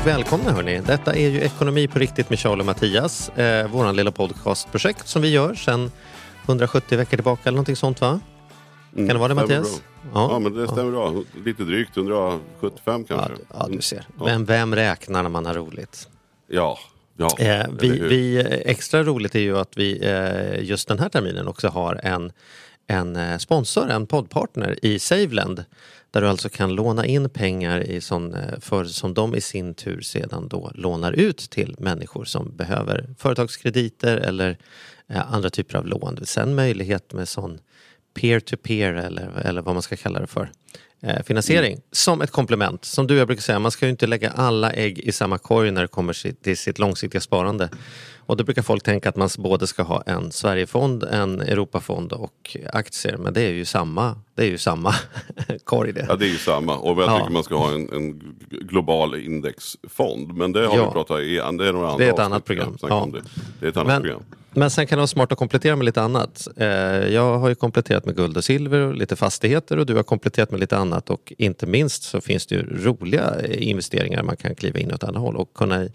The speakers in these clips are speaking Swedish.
Och välkomna hörni. Detta är ju Ekonomi på riktigt med Charlie och Mattias. Eh, våran lilla podcastprojekt som vi gör sedan 170 veckor tillbaka eller någonting sånt va? Kan det vara det Mattias? Bra. Ja, men det stämmer bra. Lite drygt, 175 Ja, kanske. d- ja, du ser. Ja. Men vem räknar när man har roligt? Ja, ja. Eh, vi, vi, extra roligt är ju att vi eh, just den här terminen också har en, en eh, sponsor, en poddpartner i Saveland. Där du alltså kan låna in pengar i sån, eh, för, som de i sin tur sedan då lånar ut till människor som behöver företagskrediter eller eh, andra typer av lån. Sen möjlighet med sån peer-to-peer eller, eller vad man ska kalla det för. Eh, finansiering som ett komplement. Som du jag brukar säga, man ska ju inte lägga alla ägg i samma korg när det kommer till sitt långsiktiga sparande. Och då brukar folk tänka att man både ska ha en Sverigefond, en Europafond och aktier. Men det är ju samma, det är ju samma korg det. Ja, det är ju samma. Och jag Ja. tycker man ska ha en, en global indexfond. Men det har Ja. vi pratat i, det är några andra Det är ett avsnitt annat program. Ja. om Det. det är ett annat Men, program. Men sen kan det vara smart att komplettera med lite annat. Eh, Jag har ju kompletterat med guld och silver och lite fastigheter och du har kompletterat med lite annat och inte minst så finns det ju roliga eh, investeringar man kan kliva in åt andra håll och kunna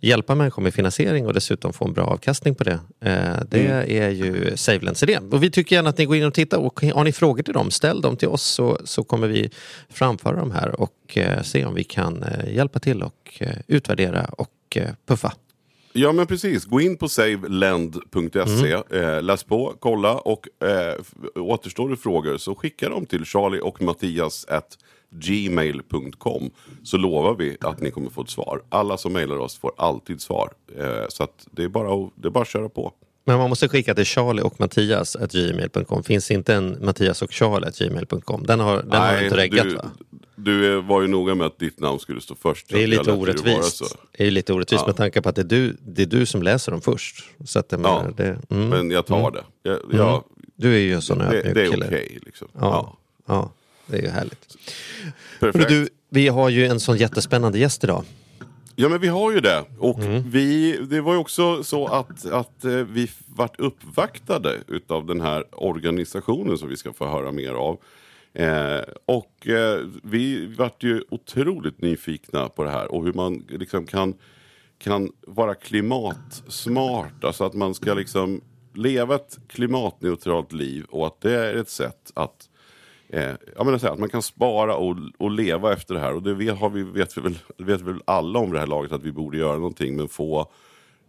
hjälpa människor med finansiering och dessutom få en bra avkastning på det. Eh, Det är ju Savelands idé. Och vi tycker gärna att ni går in och tittar och har ni frågor till dem, ställ dem till oss så, så kommer vi framföra dem här och se om vi kan hjälpa till och utvärdera och puffa. Ja men precis, gå in på savelend.se, Mm. eh, läs på, kolla och eh, återstår det frågor så skicka dem till Charlie och Mattias at gmail.com så lovar vi att ni kommer få ett svar. Alla som mejlar oss får alltid svar. Eh, så det, är bara att, det är bara att köra på. Men man måste skicka till Charlie och Mattias at gmail.com. Finns inte en Mattias och Charlie at gmail.com? Den har, den har inte reggat du, va? du var ju noga med att ditt namn skulle stå först. Det är lite det orättvist. så. Det är lite orättvist Ja. med tanke på att det är du, det är du som läser dem först. Så att jag Ja, det, mm, Men jag tar det. Jag, jag, du är ju en sån det, ödmjuk det är kille. okej. liksom. Ja, Ja. ja, det är ju härligt. Perfekt. Du, vi har ju en sån jättespännande gäst idag. Ja men vi har ju det. Och Mm. vi, det var ju också så att, att eh, vi vart uppvaktade utav den här organisationen som vi ska få höra mer av. Eh, och eh, vi vart ju otroligt nyfikna på det här och hur man liksom kan, kan vara klimatsmart. Alltså att man ska liksom leva ett klimatneutralt liv och att det är ett sätt att Eh, jag menar så här, att man kan spara och, och leva efter det här. Och det vet, har vi, vet, vi väl, vet vi väl alla om det här laget att vi borde göra någonting. Men få,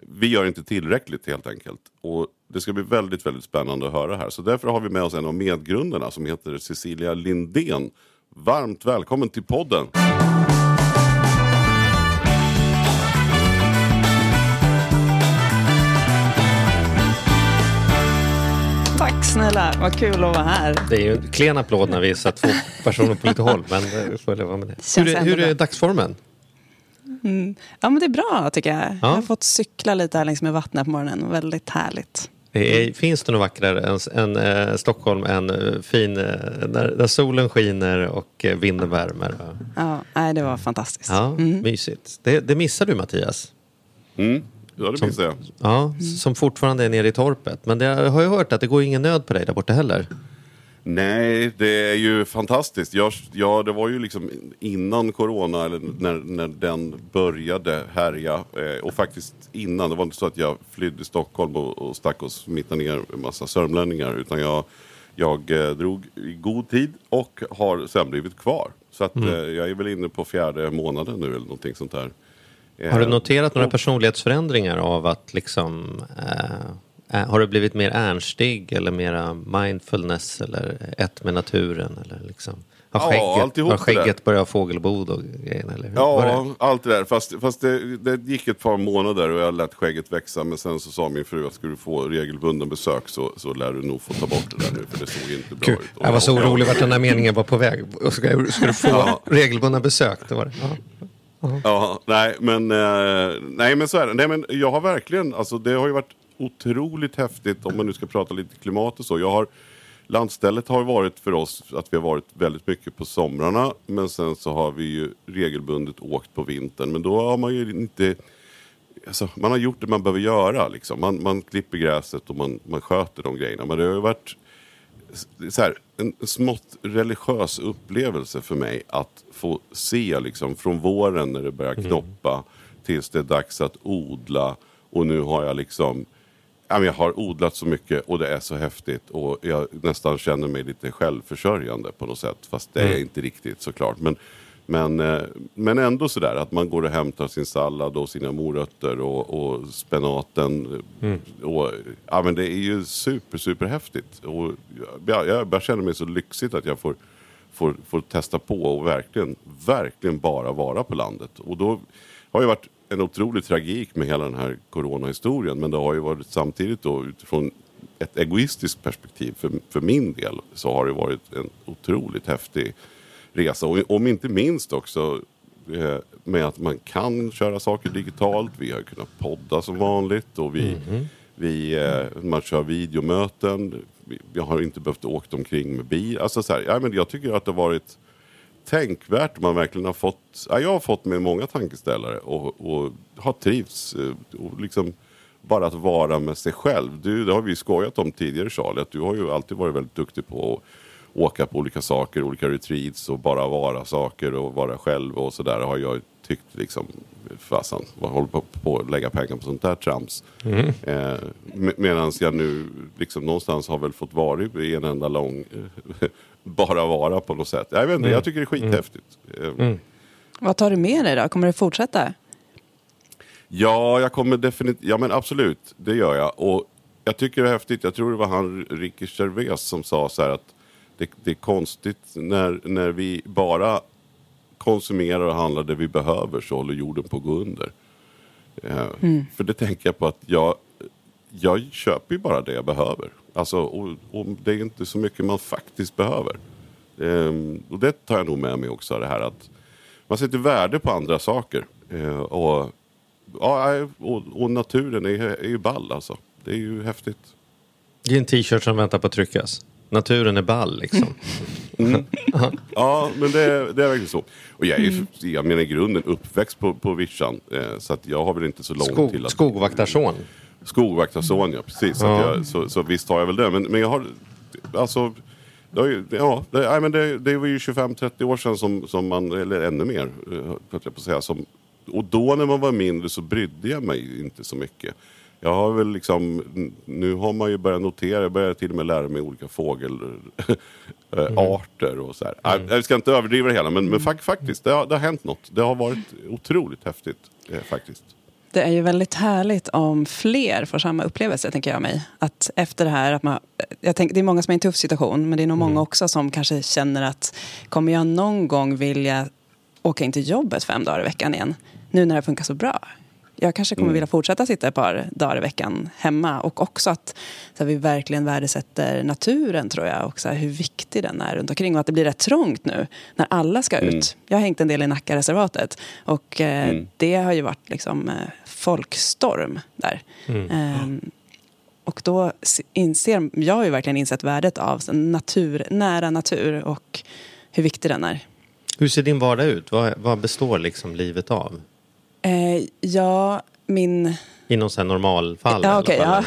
vi gör inte tillräckligt helt enkelt. Och det ska bli väldigt, väldigt spännande att höra här. Så därför har vi med oss en av medgrunderna, som heter Cecilia Lindén. Varmt välkommen till podden! Snälla, vad kul att vara här. Det är ju en klen applåd när vi här två personer på lite håll. Men eh, vi får leva med det. Känns Hur, hur är dagsformen? Ja men det är bra tycker jag. Jag har fått cykla lite här längs med vattnet på morgonen. Väldigt härligt. Det är, finns det något vackrare än, än eh, Stockholm än eh, fin, eh, när, när solen skiner och eh, vinden värmer? Ja, nej, det var fantastiskt. Ja, Mm. mysigt. Det, det missar du Mattias. Mm. Ja, det minns jag. Ja, som fortfarande är nere i torpet. Men det, jag har ju hört att det går ingen nöd på dig där borta heller. Nej, det är ju fantastiskt. Jag, ja, det var ju liksom innan corona, eller när, när den började härja. Eh, och faktiskt innan, det var inte så att jag flydde Stockholm och, och stack och smittade ner en massa sörmlänningar. Utan jag, jag eh, drog i god tid och har sen blivit kvar. Så att, Mm. eh, jag är väl inne på fjärde månaden nu eller någonting sånt där. Eh, Har du noterat några personlighetsförändringar av att liksom... Eh, har du blivit mer ernstig eller mera mindfulness eller ett med naturen? Eller liksom, har Ja, skägget, alltihop har skägget börjat fågelbod och grejen? Eller hur? Ja, allt det där. Fast, fast det, det gick ett par månader och jag lät skägget växa. Men sen så sa min fru att ska du få regelbunden besök så, så lär du nog få ta bort det där nu. För det såg inte bra Gud, ut. Och jag var så orolig vart den här meningen var på väg. Ska, ska du få Ja. regelbundna besök? Det var det. Ja. Uh-huh. Ja, nej men, eh, nej men så är det. Nej, men jag har verkligen, alltså det har ju varit otroligt häftigt om man nu ska prata lite klimat och så. Jag har, landstället har varit för oss att vi har varit väldigt mycket på somrarna. Men sen så har vi ju regelbundet åkt på vintern. Men då har man ju inte Alltså, man har gjort det man behöver göra. Liksom. Man, man klipper gräset och man, man sköter de grejerna. Men det har ju varit så här, en smått religiös upplevelse för mig att få se liksom från våren när det börjar mm. knoppa mm. tills det är dags att odla och nu har jag liksom jag har odlat så mycket och det är så häftigt och jag nästan känner mig lite självförsörjande på något sätt. Fast det är mm. inte riktigt såklart. Men, men, eh, men ändå sådär att man går och hämtar sin sallad och sina morötter och, och spenaten. Mm. Och, ja, men det är ju super, super häftigt. Och jag, jag, jag känner mig så lyxigt att jag får, får, får testa på och verkligen, verkligen bara vara på landet. Och då har det varit en otrolig tragik med hela den här coronahistorien. Men det har ju varit samtidigt då utifrån ett egoistiskt perspektiv för, för min del så har det varit en otroligt häftig resa. Och om inte minst också eh, med att man kan köra saker digitalt. Vi har kunnat podda som vanligt och vi, mm. vi, eh, man kör videomöten. Vi har inte behövt åka omkring med bil. Alltså så här, ja, men jag tycker att det har varit tänkvärt. Man verkligen har fått, ja, jag har fått med många tankeställare och, och har trivts. Eh, och liksom bara att vara med sig själv. Du, det har vi skojat om tidigare Charlie, att du har ju alltid varit väldigt duktig på att åka på olika saker, olika retreats och bara vara saker och vara själv och sådär har jag tyckt liksom, fasen, vad håller på, på att lägga pengar på sånt där trams. Mm. Eh, Medan jag nu liksom någonstans har väl fått vara i en enda lång bara vara på något sätt. Jag vet inte, mm. jag tycker det är skithäftigt. Mm. mm. Vad tar du med dig då? Kommer du fortsätta? Ja, jag kommer definitivt, ja men absolut, det gör jag. Och jag tycker det är häftigt, jag tror det var han Ricky Gervais som sa så här att det, det, är konstigt när, när vi bara konsumerar och handlar det vi behöver så håller jorden på att gå under. Eh, mm. För det tänker jag på att jag, jag köper ju bara det jag behöver. Alltså, och, och det är inte så mycket man faktiskt behöver. Eh, och det tar jag nog med mig också, det här att man sätter värde på andra saker. Eh, och, ja, och, och, naturen är, är ju ball alltså. Det är ju häftigt. Det är en t-shirt som väntar på att tryckas. Naturen är ball liksom. Mm. ja, men det, det, är verkligen så. Och jag är jag menar i grunden uppväxt på, på vischan. Eh, så att jag har väl inte så långt Skog, till att... Skogvaktarson. Skogvaktarson, ja precis. Ja. Så, jag, så, så, visst har jag väl det. Men, men jag har, alltså... Det, ju, ja, det, men det, det var ju 25-30 år sedan som, som man, eller ännu mer, eh, jag på säga, som, och då när man var mindre så brydde jag mig inte så mycket. Jag har väl liksom, nu har man ju börjat notera, jag börjar till och med lära mig olika fågelarter mm. och så här. Mm. Jag ska inte överdriva det hela men, men faktiskt, det har, det har hänt något. Det har varit otroligt häftigt eh, faktiskt. Det är ju väldigt härligt om fler får samma upplevelse, tänker jag mig. Att efter det här, att man, jag tänker, det är många som är i en tuff situation, men det är nog många mm. också som kanske känner att kommer jag någon gång vilja åka in till jobbet fem dagar i veckan igen? Nu när det funkar så bra jag kanske kommer mm. vilja fortsätta sitta ett par dagar i veckan hemma. Och också att så här, vi verkligen värdesätter naturen, tror jag. Och så här, hur viktig den är runt omkring. Och att det blir rätt trångt nu när alla ska ut. Mm. Jag har hängt en del i Nackareservatet. Och eh, mm. det har ju varit liksom, eh, folkstorm där. Eh, och då inser, jag har ju verkligen insett värdet av natur, nära natur och hur viktig den är. Hur ser din vardag ut? Vad, vad består liksom livet av? Eh, ja, min... I någon sån normalfall? Ja, okay, ja.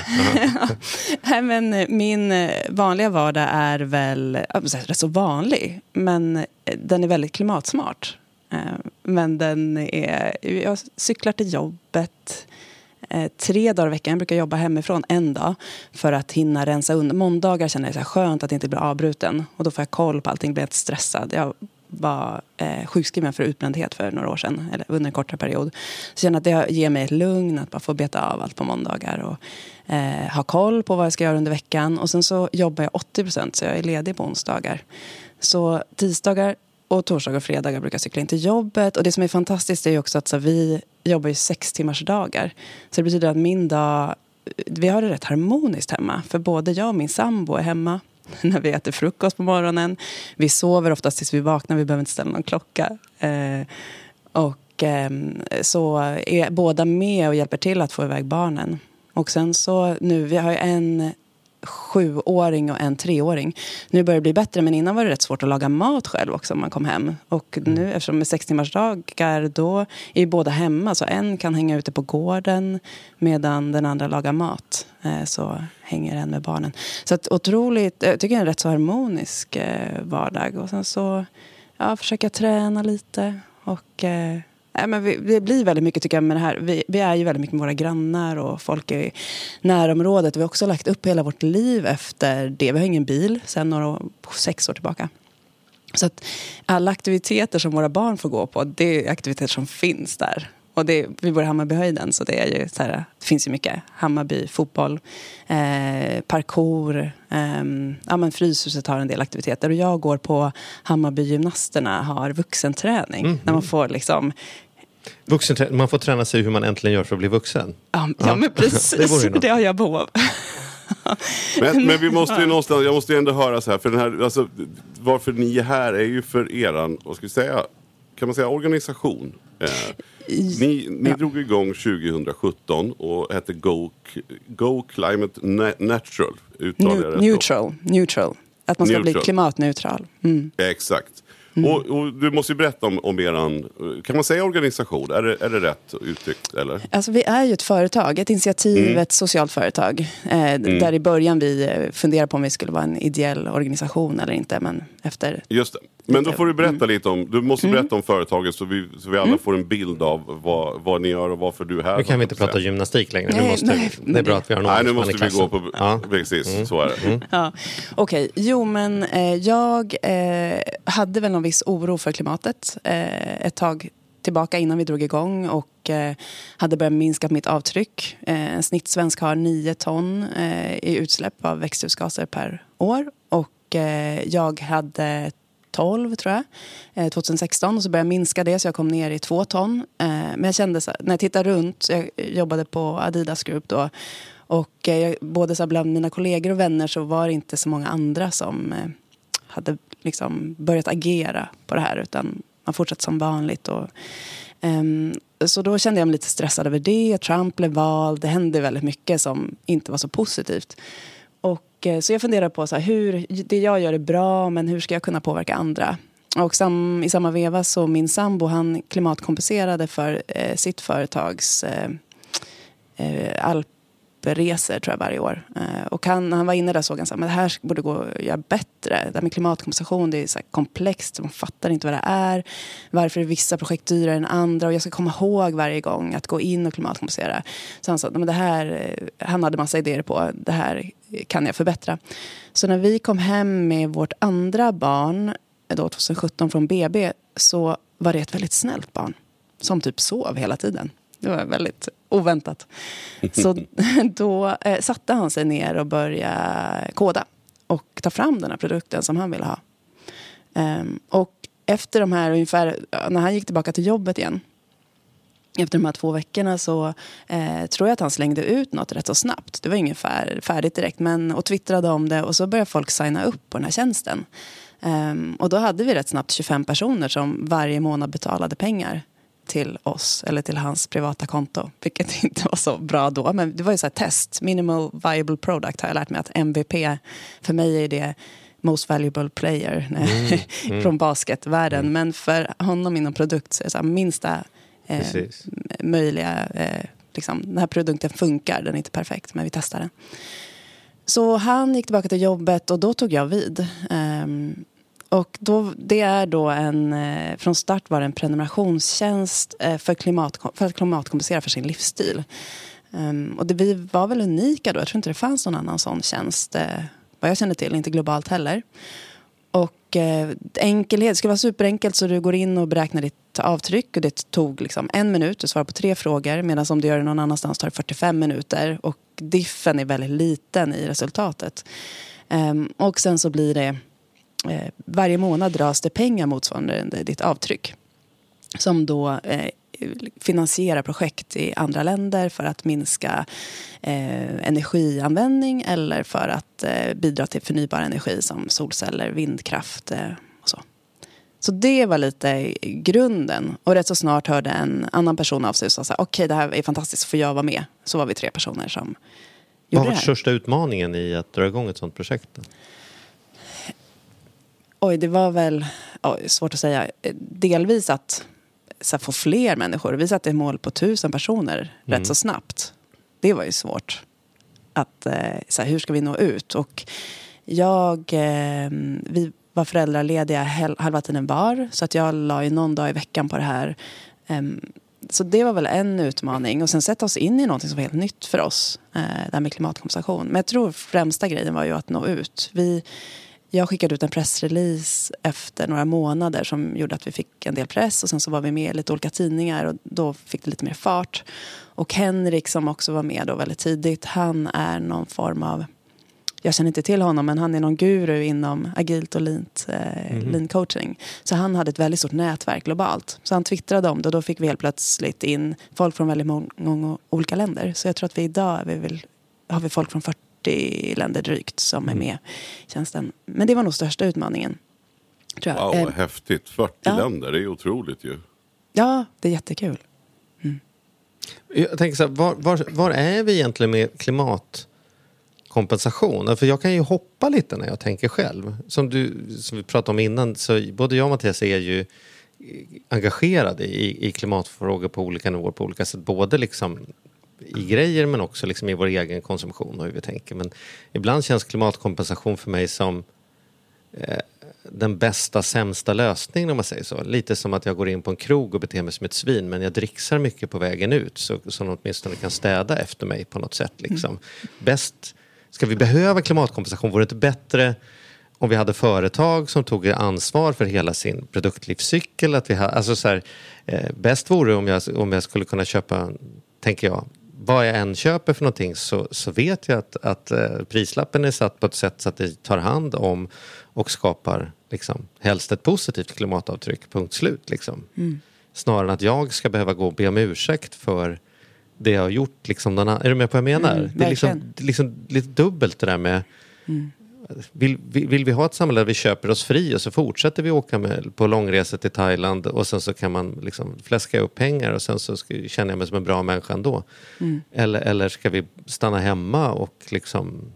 Nej, men eh, min eh, vanliga vardag är väl rätt så vanlig. Men eh, den är väldigt klimatsmart. Men den är... Jag cyklar till jobbet tre dagar i veckan. Jag brukar jobba hemifrån en dag för att hinna rensa undan. Måndagar känner jag så skönt att inte bli avbruten. Och då får jag koll på allting, blir helt stressad. Jag var eh, sjukskriven för utbrändhet för några år sedan, eller under en kortare period. Så jag känner att det ger mig ett lugn att bara få beta av allt på måndagar och eh, ha koll på vad jag ska göra under veckan. Och sen så jobbar jag 80 procent, så jag är ledig på onsdagar. Så tisdagar och torsdagar och fredagar brukar jag cykla in till jobbet. Och det som är fantastiskt är också att så, vi jobbar ju sex timmars dagar. Så det betyder att min dag, vi har det rätt harmoniskt hemma. För både jag och min sambo är hemma när vi äter frukost på morgonen. Vi sover oftast tills vi vaknar, vi behöver inte ställa någon klocka. Eh, och eh, så är båda med och hjälper till att få iväg barnen. Och sen så nu, vi har en sjuåring och en treåring. Nu börjar det bli bättre, men innan var det rätt svårt att laga mat själv också om man kom hem. Och nu, eftersom det är sex timmars dagar, då är båda hemma. Så en kan hänga ute på gården medan den andra lagar mat. Eh, så hänger en med barnen. Så att otroligt, jag tycker det är en rätt så harmonisk eh, vardag. Och sen så ja, försöka träna lite. Och eh, Nej, men vi, det blir väldigt mycket tycker jag med det här. Vi, vi, är ju väldigt mycket med våra grannar och folk i närområdet. Vi har också lagt upp hela vårt liv efter det. Vi har ingen bil sedan några sex år tillbaka. Så att alla aktiviteter som våra barn får gå på, det är aktiviteter som finns där. Och det, vi bor i Hammarbyhöjden så det, är ju så här, det finns ju mycket. Hammarby, fotboll, eh, parkour. Eh, ja, men Fryshuset har en del aktiviteter. Och jag går på Hammarbygymnasterna har vuxenträning. Mm. När man får liksom Vuxenträ man får träna sig hur man äntligen gör för att bli vuxen. Ja, ja. ja men precis. det, det har jag behov av. men, men vi måste ju någonstans, jag måste ju ändå höra så här, för den här, alltså, varför ni är här är ju för eran, vad ska vi säga, kan man säga organisation? Eh, ni ni ja. drog igång 2017 och hette Go, Go Climate Natural. New, neutral, neutral. Att man ska neutral. bli klimatneutral. Mm. Exakt. Mm. Och, och, du måste ju berätta om, om eran, kan man säga organisation? Är det, är det rätt uttryckt? Eller? Alltså, vi är ju ett företag, ett initiativ, mm. ett socialt företag. Eh, mm. Där i början vi eh, funderade på om vi skulle vara en ideell organisation eller inte. Men efter. Men då får du berätta mm. lite om, du måste mm. berätta om företaget så vi, så vi alla mm. får en bild av vad, vad ni gör och varför du är här. Nu kan vi inte prata gymnastik längre. Nej, nu måste, nej, det är bra att vi har någon Nej, nu måste vi gå på, ja. precis, mm. så är det. Mm. Ja. Okej, okay. jo men eh, jag eh, hade väl någon viss oro för klimatet eh, ett tag tillbaka innan vi drog igång och eh, hade börjat minska mitt avtryck. Eh, en snittsvensk har 9 ton eh, i utsläpp av växthusgaser per år. Och eh, jag hade 12 tror jag, eh, 2016 och så började jag minska det så jag kom ner i två ton. Eh, men jag kände så, när jag tittar runt, jag jobbade på Adidas Group då och eh, både så bland mina kollegor och vänner så var det inte så många andra som eh, hade liksom börjat agera på det här utan man fortsatte som vanligt. Och, um, så då kände jag mig lite stressad över det. Trump blev vald. Det hände väldigt mycket som inte var så positivt. Och, så jag funderar på så här, hur det jag gör är bra, men hur ska jag kunna påverka andra? Och sam, i samma veva så min sambo han klimatkompenserade för eh, sitt företags eh, eh, reser tror jag varje år. Eh, och han, när han var inne där såg han att det här borde gå att göra bättre. Det här med klimatkompensation det är så komplext, man fattar inte vad det är. Varför är vissa projekt dyrare än andra? Och jag ska komma ihåg varje gång att gå in och klimatkompensera. Så han sa att det här, eh, han hade massa idéer på det här kan jag förbättra. Så när vi kom hem med vårt andra barn, eh, då 2017 från BB, så var det ett väldigt snällt barn. Som typ sov hela tiden. Det var väldigt oväntat. Så då eh, satte han sig ner och började koda och ta fram den här produkten som han ville ha. Um, och efter de här ungefär, när han gick tillbaka till jobbet igen efter de här två veckorna så eh, tror jag att han slängde ut något rätt så snabbt. Det var ungefär färdigt direkt men, och twittrade om det och så började folk signa upp på den här tjänsten. Um, och då hade vi rätt snabbt 25 personer som varje månad betalade pengar till oss eller till hans privata konto. Vilket inte var så bra då. Men det var ju så här test. Minimal viable product har jag lärt mig att MVP för mig är det most valuable player mm, mm. från basketvärlden. Mm. Men för honom inom produkt så är det så här, minsta eh, möjliga... Eh, liksom, den här produkten funkar, den är inte perfekt, men vi testar den. Så han gick tillbaka till jobbet och då tog jag vid. Um, och då, det är då en, eh, från start var det en prenumerationstjänst eh, för, klimat, för att klimatkompensera för sin livsstil. Um, och det, vi var väl unika då, jag tror inte det fanns någon annan sån tjänst eh, vad jag känner till, inte globalt heller. Och enkelhet, det ska vara superenkelt så du går in och beräknar ditt avtryck och det tog liksom en minut, du svarar på tre frågor medan om du gör det någon annanstans tar det 45 minuter och diffen är väldigt liten i resultatet. Um, och sen så blir det, varje månad dras det pengar motsvarande ditt avtryck som då eh, finansiera projekt i andra länder för att minska eh, energianvändning eller för att eh, bidra till förnybar energi som solceller, vindkraft eh, och så. Så det var lite grunden. Och rätt så snart hörde en annan person av sig och sa okej okay, det här är fantastiskt, får jag vara med? Så var vi tre personer som Vad har det här. största utmaningen i att dra igång ett sånt projekt? Oj, det var väl oj, svårt att säga. Delvis att så här, få fler människor. Vi satte mål på tusen personer rätt så snabbt. Det var ju svårt. Att, eh, så här, hur ska vi nå ut? Och jag, eh, vi var föräldralediga halva tiden var. Så att jag la ju någon dag i veckan på det här. Em, så det var väl en utmaning. Och sen sätta oss in i något som var helt nytt för oss. Eh, det här med klimatkompensation. Men jag tror främsta grejen var ju att nå ut. Vi, jag skickade ut en pressrelease efter några månader som gjorde att vi fick en del press och sen så var vi med i lite olika tidningar och då fick det lite mer fart. Och Henrik som också var med då väldigt tidigt, han är någon form av jag känner inte till honom men han är någon guru inom agilt och leant, eh, lean coaching. Så han hade ett väldigt stort nätverk globalt. Så han twittrade om det och då fick vi helt plötsligt in folk från väldigt många, olika länder. Så jag tror att vi idag vi väl, har vi folk från 40 länder drygt som är med i tjänsten. Men det var nog största utmaningen. Tror jag. Wow, Eh, vad häftigt. 40 ja. länder, det är otroligt ju. ja, det är jättekul. Jag tänker så här, var, var, var är vi egentligen med klimatkompensation? För jag kan ju hoppa lite när jag tänker själv. Som, du, som vi pratade om innan, så både jag och Mattias är ju engagerade i, i klimatfrågor på olika nivåer på olika sätt. Både liksom i grejer men också liksom i vår egen konsumtion och hur vi tänker. Men ibland känns klimatkompensation för mig som eh, den bästa sämsta lösningen om man säger så. Lite som att jag går in på en krog och beter mig som ett svin men jag dricksar mycket på vägen ut så, så de åtminstone kan städa efter mig på något sätt. Liksom. Bäst, ska vi behöva klimatkompensation? Vore det inte bättre om vi hade företag som tog ansvar för hela sin produktlivscykel? Att vi ha, alltså så här, eh, bäst vore om jag, om jag skulle kunna köpa, tänker jag, vad jag än köper för någonting så, så vet jag att, att eh, prislappen är satt på ett sätt så att det tar hand om och skapar liksom, helst ett positivt klimatavtryck, punkt slut. Liksom. Snarare än att jag ska behöva gå och be om ursäkt för det jag har gjort. Liksom, är du med på vad jag menar? Mm, det är liksom, liksom lite dubbelt det där med vill, vill, vill vi ha ett samhälle där vi köper oss fri och så fortsätter vi åka med, på långresor till Thailand och sen så kan man liksom fläska upp pengar och sen så ska, känner jag mig som en bra människa ändå. Eller, eller ska vi stanna hemma och liksom...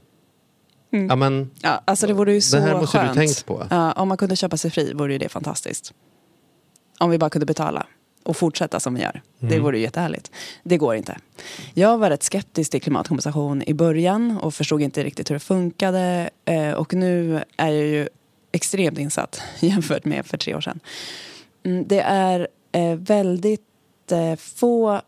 Ja, men, Ja, alltså det vore ju så Det här måste du skönt. tänkt på. Ja, om man kunde köpa sig fri vore ju det fantastiskt. Om vi bara kunde betala och fortsätta som vi gör. Det Mm. vore ju jättehärligt. Det går inte. Jag var rätt skeptisk till klimatkompensation i början och förstod inte riktigt hur det funkade. Eh, Och nu är jag ju extremt insatt jämfört med för tre år sedan. Mm, Det är eh, väldigt eh, få...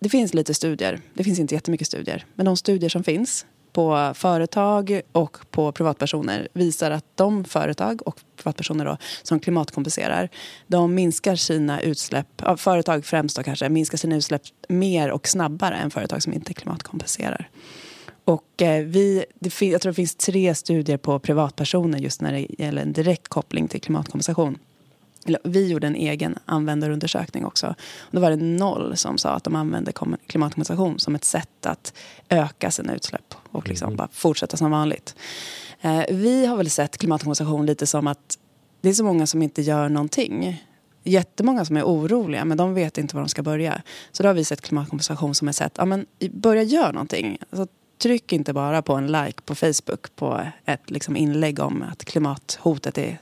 Det finns lite studier. Det finns inte jättemycket studier. Men de studier som finns på företag och på privatpersoner visar att de företag och privatpersoner då, som klimatkompenserar de minskar sina utsläpp, företag främst då kanske, minskar sina utsläpp mer och snabbare än företag som inte klimatkompenserar. Och eh, vi, det jag tror det finns tre studier på privatpersoner just när det gäller en direkt koppling till klimatkompensation. Eller, vi gjorde en egen användarundersökning också. Och då var det noll som sa att de använde kom- klimatkompensation som ett sätt att öka sina utsläpp och liksom bara fortsätta som vanligt. Eh, vi har väl sett klimatkompensation lite som att det är så många som inte gör någonting. Jättemånga som är oroliga men de vet inte var de ska börja. Så då har vi sett klimatkompensation som ett sätt, ja men börja göra någonting. Alltså, tryck inte bara på en like på Facebook på ett liksom, inlägg om att klimathotet är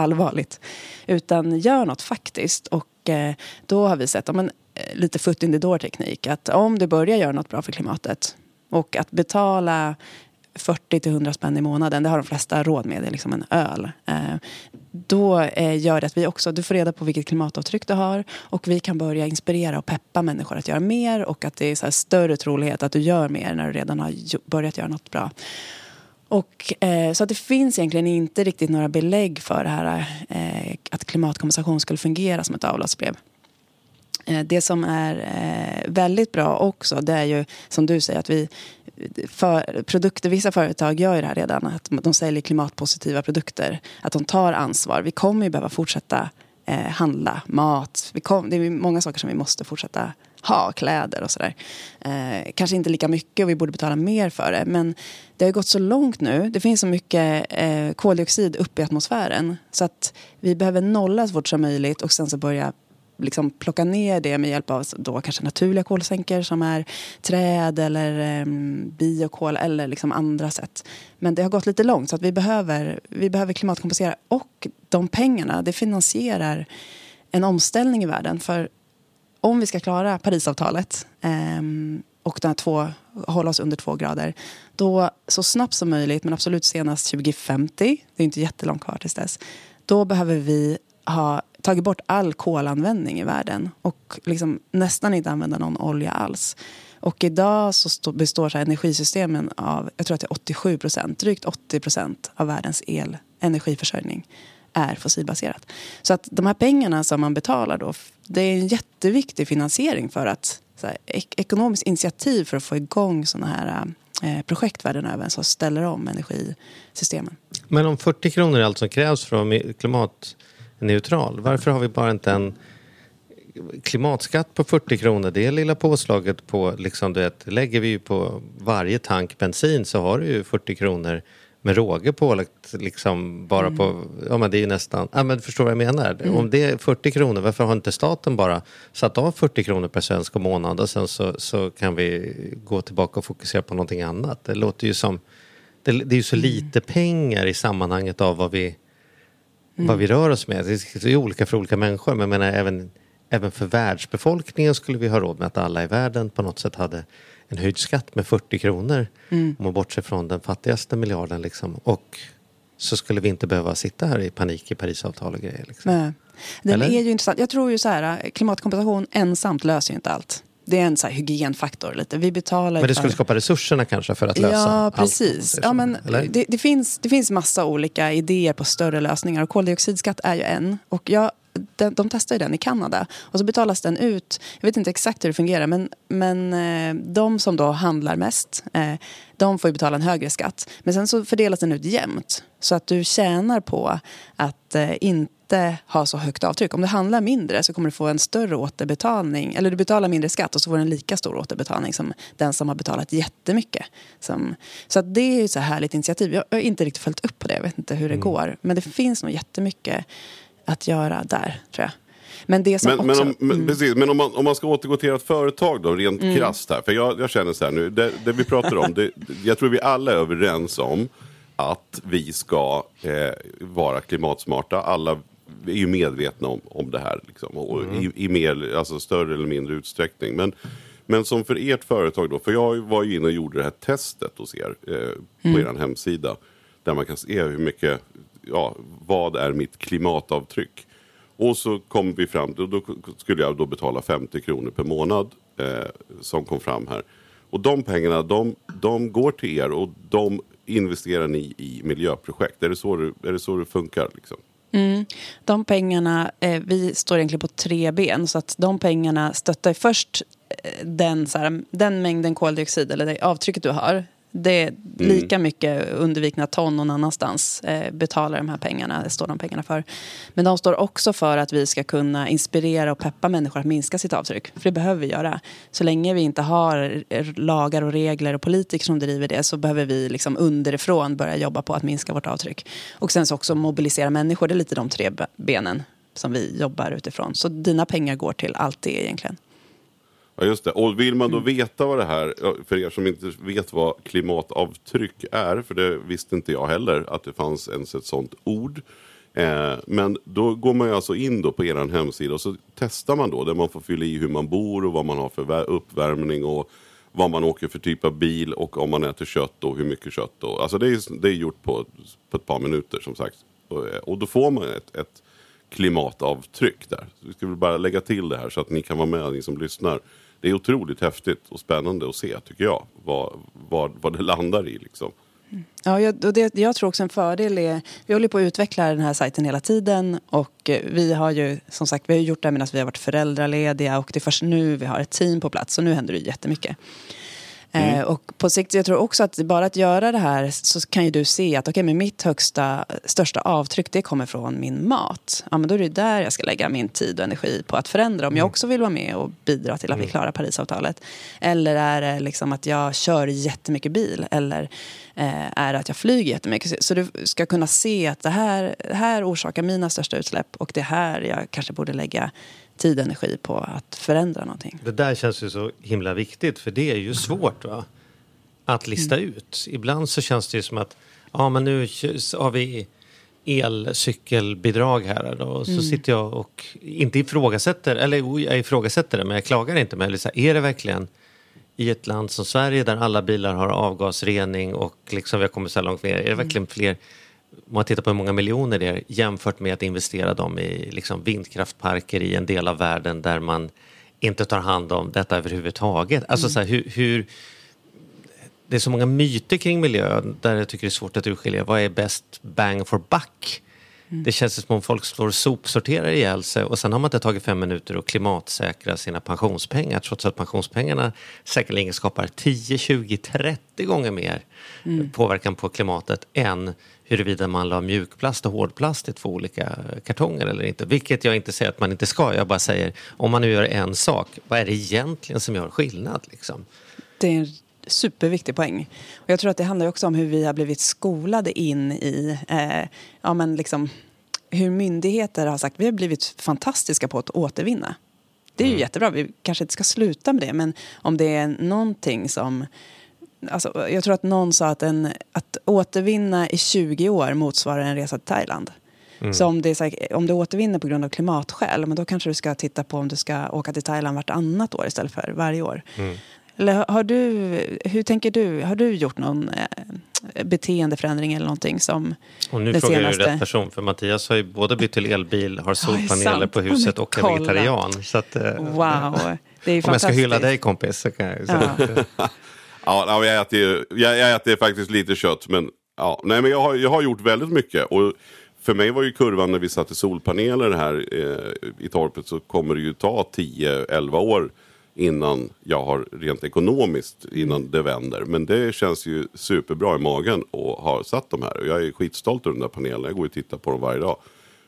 allvarligt. Utan gör något faktiskt. Och eh, då har vi sett ja, men, eh, lite foot in the door teknik. Att om du börjar göra något bra för klimatet och att betala 40 till 100 spänn i månaden, det har de flesta råd med, det är liksom en öl. Eh, då eh, gör det att vi också, du får reda på vilket klimatavtryck du har och vi kan börja inspirera och peppa människor att göra mer och att det är så här större trolighet att du gör mer när du redan har börjat göra något bra. Och, eh, så att det finns egentligen inte riktigt några belägg för det här eh, att klimatkompensation skulle fungera som ett avlatsbrev. Eh, det som är eh, väldigt bra också det är ju som du säger att vi för, produkter, vissa företag gör ju det här redan, att de säljer klimatpositiva produkter. Att de tar ansvar. Vi kommer ju behöva fortsätta eh, handla mat. Vi kom, det är många saker som vi måste fortsätta ha, kläder och sådär. Eh, kanske inte lika mycket och vi borde betala mer för det. Men det har ju gått så långt nu. Det finns så mycket eh, koldioxid uppe i atmosfären. Så att vi behöver nolla så fort som möjligt och sen så börja liksom plocka ner det med hjälp av då kanske naturliga kolsänkor som är träd eller eh, biokol eller liksom andra sätt. Men det har gått lite långt så att vi behöver, vi behöver klimatkompensera och de pengarna det finansierar en omställning i världen. För om vi ska klara Parisavtalet um, och den två, hålla oss under två grader då så snabbt som möjligt, men absolut senast 2050, det är inte jättelångt kvar tills dess, då behöver vi ha tagit bort all kolanvändning i världen och liksom nästan inte använda någon olja alls. Och idag så består så energisystemen av, jag tror att det är 87 procent, drygt 80 procent av världens el, energiförsörjning är fossilbaserat. Så att de här pengarna som man betalar då, det är en jätteviktig finansiering för att här, ek ekonomiskt initiativ för att få igång sådana här eh, projekt världen över som ställer om energisystemen. Men om 40 kronor är allt som krävs för att vara klimatneutral, varför har vi bara inte en klimatskatt på 40 kronor, det lilla påslaget på, liksom du vet, lägger vi ju på varje tank bensin så har du ju 40 kronor med råge pålagt liksom bara mm. på, ja men det är ju nästan, ja men förstår vad jag menar? Mm. Om det är 40 kronor, varför har inte staten bara satt av 40 kronor per svensk och månad och sen så, så kan vi gå tillbaka och fokusera på någonting annat? Det låter ju som, det, det är ju så mm. lite pengar i sammanhanget av vad vi, mm. vad vi rör oss med. Det är olika för olika människor men jag menar även, även för världsbefolkningen skulle vi ha råd med att alla i världen på något sätt hade en höjd skatt med 40 kronor mm. om man bortser från den fattigaste miljarden. Liksom. Och så skulle vi inte behöva sitta här i panik i Parisavtal och grejer. Liksom. Nej. Den är ju intressant. Jag tror ju så här, klimatkompensation ensamt löser ju inte allt. Det är en så hygienfaktor lite. Vi betalar men det skulle för... skapa resurserna kanske för att lösa Ja, precis. Allt, ja, men det, det, finns, det finns massa olika idéer på större lösningar och koldioxidskatt är ju en. Och jag de, de testar ju den i Kanada och så betalas den ut. Jag vet inte exakt hur det fungerar men, men eh, de som då handlar mest eh, de får ju betala en högre skatt. Men sen så fördelas den ut jämnt så att du tjänar på att eh, inte ha så högt avtryck. Om du handlar mindre så kommer du få en större återbetalning. Eller du betalar mindre skatt och så får du en lika stor återbetalning som den som har betalat jättemycket. Som, så det är ett så härligt initiativ. Jag har inte riktigt följt upp på det. Jag vet inte hur det mm. går. Men det finns nog jättemycket att göra där, tror jag. Men, det som men, också, men, om, mm. precis, men om, man, om man ska återgå till ett företag då, rent mm. krasst här. För jag, jag känner så här nu, det, det vi pratar om, det, jag tror vi alla är överens om att vi ska eh, vara klimatsmarta. Alla är ju medvetna om, om det här. Liksom, och mm. i, i, mer, alltså större eller mindre utsträckning. Men, men som för ert företag då, för jag var ju inne och gjorde det här testet hos er eh, på mm. er hemsida. Där man kan se hur mycket ja, vad är mitt klimatavtryck? Och så kom vi fram till, då skulle jag då betala 50 kronor per månad eh, som kom fram här. Och de pengarna, de, de går till er och de investerar ni i miljöprojekt. Är det så det, är det, så det funkar? Liksom? Mm. De pengarna, eh, vi står egentligen på tre ben. Så att de pengarna stöttar först eh, den, så här, den mängden koldioxid eller det avtrycket du har det är mm. lika mycket undervikna ton någon annanstans eh, betalar de här pengarna, står de pengarna för. Men de står också för att vi ska kunna inspirera och peppa människor att minska sitt avtryck. För det behöver vi göra. Så länge vi inte har lagar och regler och politiker som driver det så behöver vi liksom underifrån börja jobba på att minska vårt avtryck. Och sen så också mobilisera människor. Det är lite de tre benen som vi jobbar utifrån. Så dina pengar går till allt det egentligen. Ja, just det. Och vill man då mm. veta vad det här, för er som inte vet vad klimatavtryck är, för det visste inte jag heller att det fanns ens ett sånt ord. Eh, men då går man ju alltså in då på er hemsida och så testar man då där man får fylla i hur man bor och vad man har för uppvärmning och vad man åker för typ av bil och om man äter kött och hur mycket kött. Och, alltså det är, det är gjort på, på ett par minuter som sagt. Och, och då får man ett, ett klimatavtryck där. Så vi ska väl bara lägga till det här så att ni kan vara med, ni som lyssnar det är otroligt häftigt och spännande att se tycker jag. Vad, vad, vad det landar i liksom. Ja, jag, och det, jag tror också en fördel är, vi håller på att utveckla den här sajten hela tiden och eh, vi har ju som sagt vi har gjort det medan vi har varit föräldralediga och det är först nu vi har ett team på plats och nu händer det jättemycket. Mm. Eh, och på sikt, jag tror också att bara att göra det här så kan ju du se att okay, men mitt högsta, största avtryck det kommer från min mat. Ja, men då är det där jag ska lägga min tid och energi på att förändra om jag mm. också vill vara med och bidra till att vi mm. klarar Parisavtalet. Eller är det liksom att jag kör jättemycket bil eller eh, är det att jag flyger jättemycket. Så du ska kunna se att det här, det här orsakar mina största utsläpp och det här jag kanske borde lägga tid och energi på att förändra någonting. Det där känns ju så himla viktigt för det är ju svårt va? att lista Mm. ut. Ibland så känns det ju som att ja men nu har vi elcykelbidrag här och så Mm. sitter jag och inte ifrågasätter, eller jo, jag ifrågasätter det men jag klagar inte. Men så här, är det verkligen i ett land som Sverige där alla bilar har avgasrening och liksom vi har kommit så här långt ner, är det verkligen fler om man tittar på hur många miljoner det är jämfört med att investera dem i liksom vindkraftparker i en del av världen där man inte tar hand om detta överhuvudtaget. Alltså så här, hur, hur, det är så många myter kring miljön där jag tycker det är svårt att urskilja vad är bäst bang for buck. Det känns som om folk slår sopsorterar ihjäl sig och sen har man inte tagit fem minuter att klimatsäkra sina pensionspengar trots att pensionspengarna säkerligen skapar 10, 20, 30 gånger mer påverkan på klimatet än huruvida man la mjukplast och hårdplast i två olika kartonger eller inte. Vilket jag inte säger att man inte ska, jag bara säger om man nu gör en sak, vad är det egentligen som gör skillnad? Liksom? Det är en superviktig poäng. Och jag tror att det handlar också om hur vi har blivit skolade in i eh, ja, men liksom, hur myndigheter har sagt vi har blivit fantastiska på att återvinna. Det är ju jättebra, vi kanske inte ska sluta med det men om det är någonting som Alltså, jag tror att någon sa att, en, att återvinna i 20 år motsvarar en resa till Thailand. Så om, det är så här, om du återvinner på grund av klimatskäl, men då kanske du ska titta på om du ska åka till Thailand vartannat år istället för varje år. Eller har- du, hur tänker du? Har du gjort någon eh, beteendeförändring eller någonting som Och nu frågar senaste? du rätt person för Mattias har ju både bytt till elbil, har solpaneler på huset och är vegetarian. Så att, eh, Wow, det är ju Om jag ska hylla dig kompis så kan jag ju säga Ja. Ja, jag, äter, ju- jag, jag äter faktiskt lite kött. Men, ja, nej, men jag, har, jag har gjort väldigt mycket. Och för mig var ju kurvan när vi satte solpaneler här eh, i torpet så kommer det ju ta 10-11 år innan jag har rent ekonomiskt innan det vänder. Men det känns ju superbra i magen att ha satt de här. Och jag är skitstolt över de där panelerna. Jag går och tittar på dem varje dag.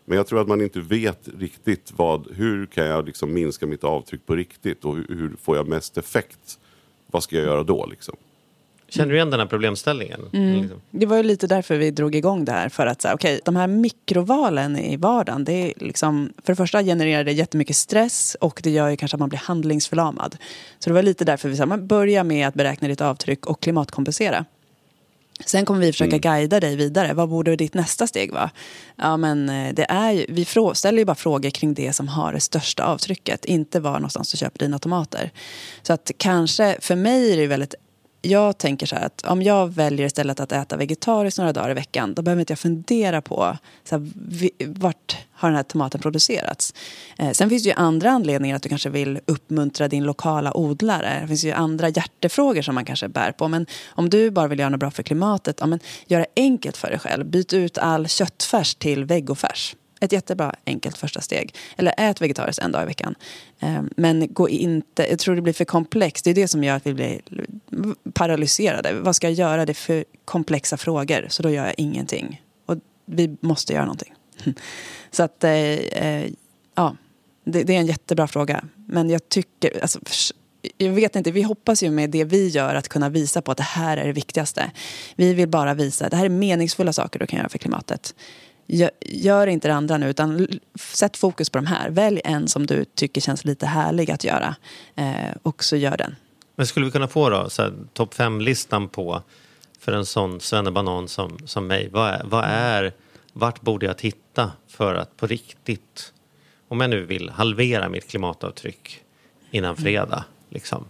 Men jag tror att man inte vet riktigt vad, hur kan jag liksom minska mitt avtryck på riktigt och hur, hur får jag mest effekt? Vad ska jag göra då liksom? Känner du igen den här problemställningen? Mm. Liksom? Det var ju lite därför vi drog igång det här. För att säga, okej, de här mikrovalen i vardagen, det är liksom, för det första genererar det jättemycket stress och det gör ju kanske att man blir handlingsförlamad. Så det var lite därför vi sa, börja med att beräkna ditt avtryck och klimatkompensera. Sen kommer vi försöka guida dig vidare. Vad borde ditt nästa steg vara? Ja, men eh, det är ju, vi ställer ju bara frågor kring det som har det största avtrycket. Inte var någonstans du köper dina tomater. Så att kanske, för mig är det väldigt jag tänker så här att om jag väljer istället att äta vegetariskt några dagar i veckan då behöver inte jag fundera på så här, vart har den här tomaten producerats. Eh, sen finns det ju andra anledningar att du kanske vill uppmuntra din lokala odlare. Det finns ju andra hjärtefrågor som man kanske bär på. Men om du bara vill göra något bra för klimatet, ja, men gör det enkelt för dig själv. Byt ut all köttfärs till vegofärs. Ett jättebra enkelt första steg. Eller ät vegetariskt en dag i veckan. Ehm, men gå inte, jag tror det blir för komplext. Det är det som gör att vi blir paralyserade. Vad ska jag göra? Det är för komplexa frågor. Så då gör jag ingenting. Och vi måste göra någonting. Så att, eh, eh, ja. Det, det är en jättebra fråga. Men jag tycker, alltså, jag vet inte, vi hoppas ju med det vi gör att kunna visa på att det här är det viktigaste. Vi vill bara visa, det här är meningsfulla saker du kan göra för klimatet. Gör, inte det andra nu, utan sätt fokus på de här. Välj en som du tycker känns lite härlig att göra. Eh, och så gör den. Men skulle vi kunna få då topp fem-listan på för en sån svennebanan som, som mig? Vad är, vad är, vart borde jag titta för att på riktigt, om jag nu vill halvera mitt klimatavtryck innan fredag, liksom.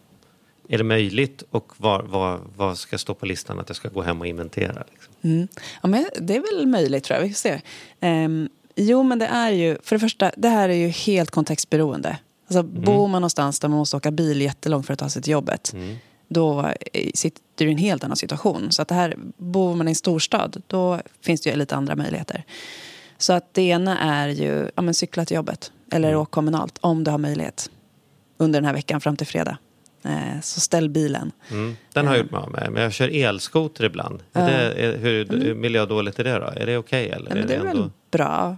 Är det möjligt och vad, vad, vad ska stå på listan att jag ska gå hem och inventera? Liksom? Mm. Ja, men det är väl möjligt tror jag. Vi får se. Ehm, jo, men det är ju, för det första, det här är ju helt kontextberoende. Alltså, Bor man någonstans där man måste åka bil jättelångt för att ta sig till jobbet, då eh, sitter du i en helt annan situation. Så att det här, bor man i en storstad, då finns det ju lite andra möjligheter. Så att det ena är ju, ja men cykla till jobbet. Eller åk kommunalt, om du har möjlighet. Under den här veckan fram till fredag. Eh, så ställ bilen. Mm. Den har jag gjort mig av med, men jag kör elskoter ibland. Ja. Är det, är, hur hur miljödåligt är det då? Är det okej eller? Ja, men det är ändå- väl bra.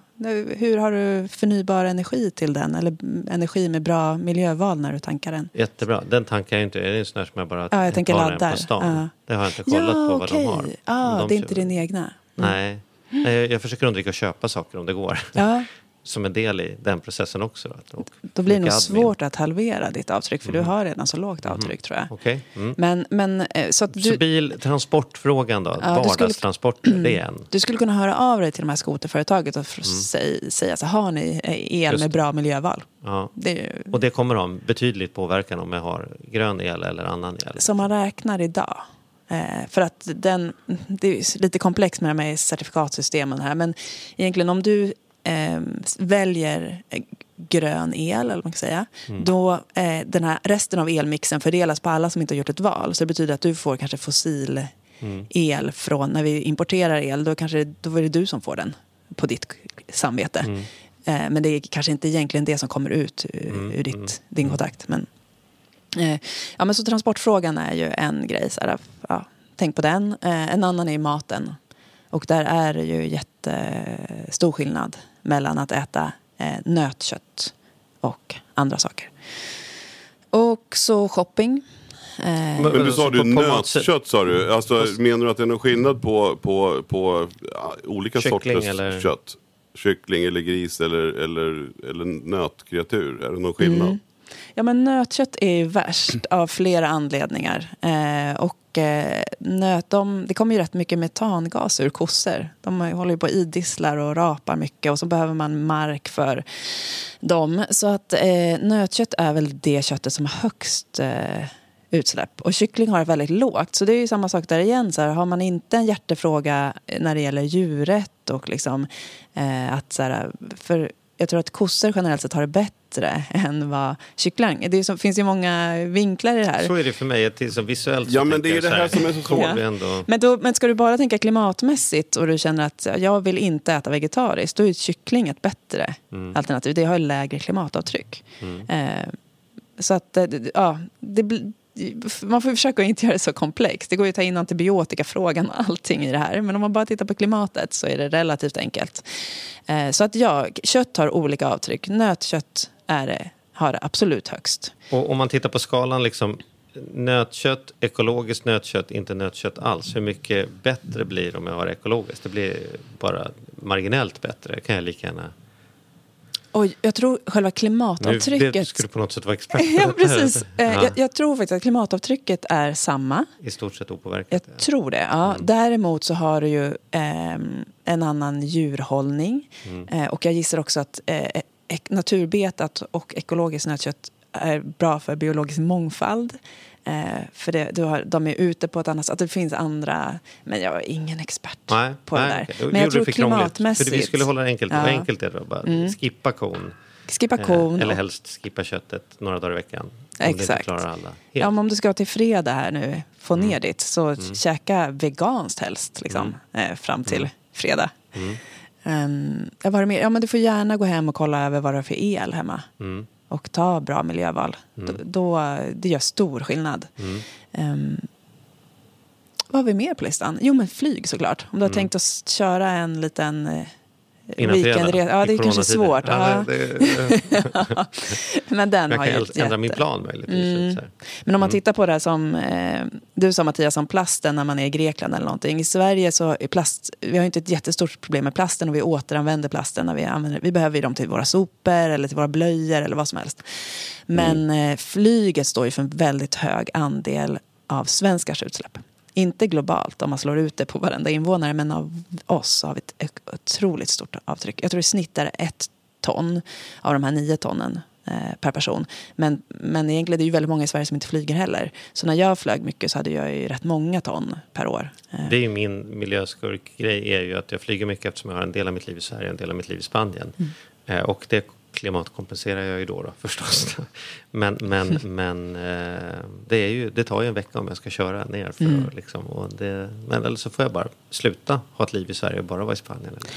Hur har du förnybar energi till den? Eller mm, energi med bra miljöval när du tankar den? Jättebra. Den tankar jag inte. Är det en sån här som jag bara Ja, jag tänker tar den på stan? Ja. Det har jag inte kollat på vad de har. Ja, de det är inte din egna. Nej. Nej, jag försöker undvika att köpa saker om det går. Ja, som en del i den processen också. Och Då blir det nog admin. svårt att halvera ditt avtryck för du har redan så lågt avtryck tror jag. Okej. Mm. Men, men eh, så att Så du, bil, transportfrågan då? Ja, skulle- Vardagstransporter, det är en. du skulle kunna höra av dig till de här skoterföretaget och f- säg, säga så har ni eh, el Mm. Just med bra miljöval? Ja. Det ju, Och det kommer ha en betydligt påverkan om jag har grön el eller annan el. som man räknar idag. Eh, för att den, det är lite komplext med de här certifikatsystemen här. Men egentligen om du eh, väljer eh, grön el, eller vad man kan säga. Då eh, den här resten av elmixen fördelas på alla som inte har gjort ett val. Så det betyder att du får kanske fossil el från, när vi importerar el, då, kanske, då är det du som får den på ditt samvete. Eh, men det är kanske inte egentligen det som kommer ut ur, ur ditt, din kontakt. Men, Eh, ja, men så transportfrågan är ju en grej. Så här, ja, tänk på den. Eh, en annan är maten. Och där är det ju jättestor skillnad mellan att äta eh, nötkött och andra saker. Och så shopping. Eh, Men- Men du sa du nötkött sa du. Alltså, menar du att det är någon skillnad på, på, på ja, olika Kyckling sorters eller- kött? Kyckling eller gris eller, eller, eller nötkreatur? Är det någon skillnad? Mm. Ja, men nötkött är ju värst av flera anledningar. Eh, och eh, nöt, de, det kommer ju rätt mycket metangas ur kossor. De håller ju på och idisslar och rapar mycket och så behöver man mark för dem. Så att eh, nötkött är väl det köttet som har högst eh, utsläpp. Och kyckling har ett väldigt lågt. Så det är ju samma sak där igen. Så här, har man inte en hjärtefråga när det gäller djuret och liksom eh, att så här, för jag tror att kossor generellt sett har det bättre än vad kyckling. Det är så, finns ju många vinklar i det här. Så är det för mig, till, så visuellt så Ja, men det är det så här som är så svårt. Ändå, Men, då, men ska du bara tänka klimatmässigt och du känner att jag vill inte äta vegetariskt, då är kyckling ett bättre Mm. alternativ. Det har lägre klimatavtryck. Eh, så att, eh, det- ja, det, blir- man får försöka att inte göra det så komplext. Det går ju att ta in antibiotikafrågan och allting i det här. Men om man bara tittar på klimatet så är det relativt enkelt. Eh, så att ja, kött har olika avtryck. Nötkött är det, har det absolut högst. och om man tittar på skalan, liksom, nötkött, ekologiskt nötkött, inte nötkött alls. Hur mycket bättre blir det om jag har ekologiskt? Det blir bara marginellt bättre. kan jag lika gärna... Och jag tror själva klimatavtrycket... ska du på något sätt vara expert Ja, precis. Eh, Ja, Jag, jag tror faktiskt att klimatavtrycket är samma. I stort sett opåverkat. Jag tror det. Ja. Däremot så har du ju ehm, en annan djurhållning. Eh, och jag gissar också att eh, naturbetat och ekologiskt nötkött är bra för biologisk mångfald. Eh, för det, du har, de är ute på ett annat sätt. Att det finns andra... Men jag är ingen expert Nej, på nej, det där. Men jag gjorde tror det klimatmässigt... För vi skulle hålla det enkelt. Ja. Enkelt är det? Bara skippa kon. Skippa kon. Eh, eller helst skippa köttet några dagar i veckan. Exakt. Ja, om du ska till fredag här nu, få Mm. ner ditt, så käka veganskt helst liksom, eh, fram till Mm. fredag. Um, ja, vad har du mer? Ja, men du får gärna gå hem och kolla över vad du har för el hemma. Mm. Och ta bra miljöval. Då, då, det gör stor skillnad. Mm. Ehm, vad har vi mer på listan? Jo, men flyg såklart. Om du har tänkt att köra en liten eh, Innan fredag, weekendresa. Ja, det är kanske svårt. Ja, det, det, men den jag har kan ju ändra jätte- min plan möjligtvis. Mm. Men om man tittar på det här som eh, du sa Mattias om plasten när man är i Grekland eller någonting. I Sverige så är plast, vi har inte ett jättestort problem med plasten och vi återanvänder plasten när vi använder Vi behöver dem till våra sopor eller till våra blöjor eller vad som helst. Men eh, flyget står ju för en väldigt hög andel av svenskars utsläpp. Inte globalt om man slår ut det på varenda invånare men av oss har vi ett otroligt stort avtryck. Jag tror i snitt är det ett ton av de här nio tonnen eh, per person. Men, men egentligen det är ju väldigt många i Sverige som inte flyger heller. Så när jag flög mycket så hade jag ju rätt många ton per år. Eh, Det är ju min miljöskurkgrej är ju att jag flyger mycket eftersom jag har en del av mitt liv i Sverige och en del av mitt liv i Spanien. Mm. Eh, och det klimatkompenserar jag ju då, då förstås. men men, men eh, det, är ju, det tar ju en vecka om jag ska köra ner. För Mm. att, liksom, och det, men eller så får jag bara sluta ha ett liv i Sverige och bara vara i Spanien. Eller,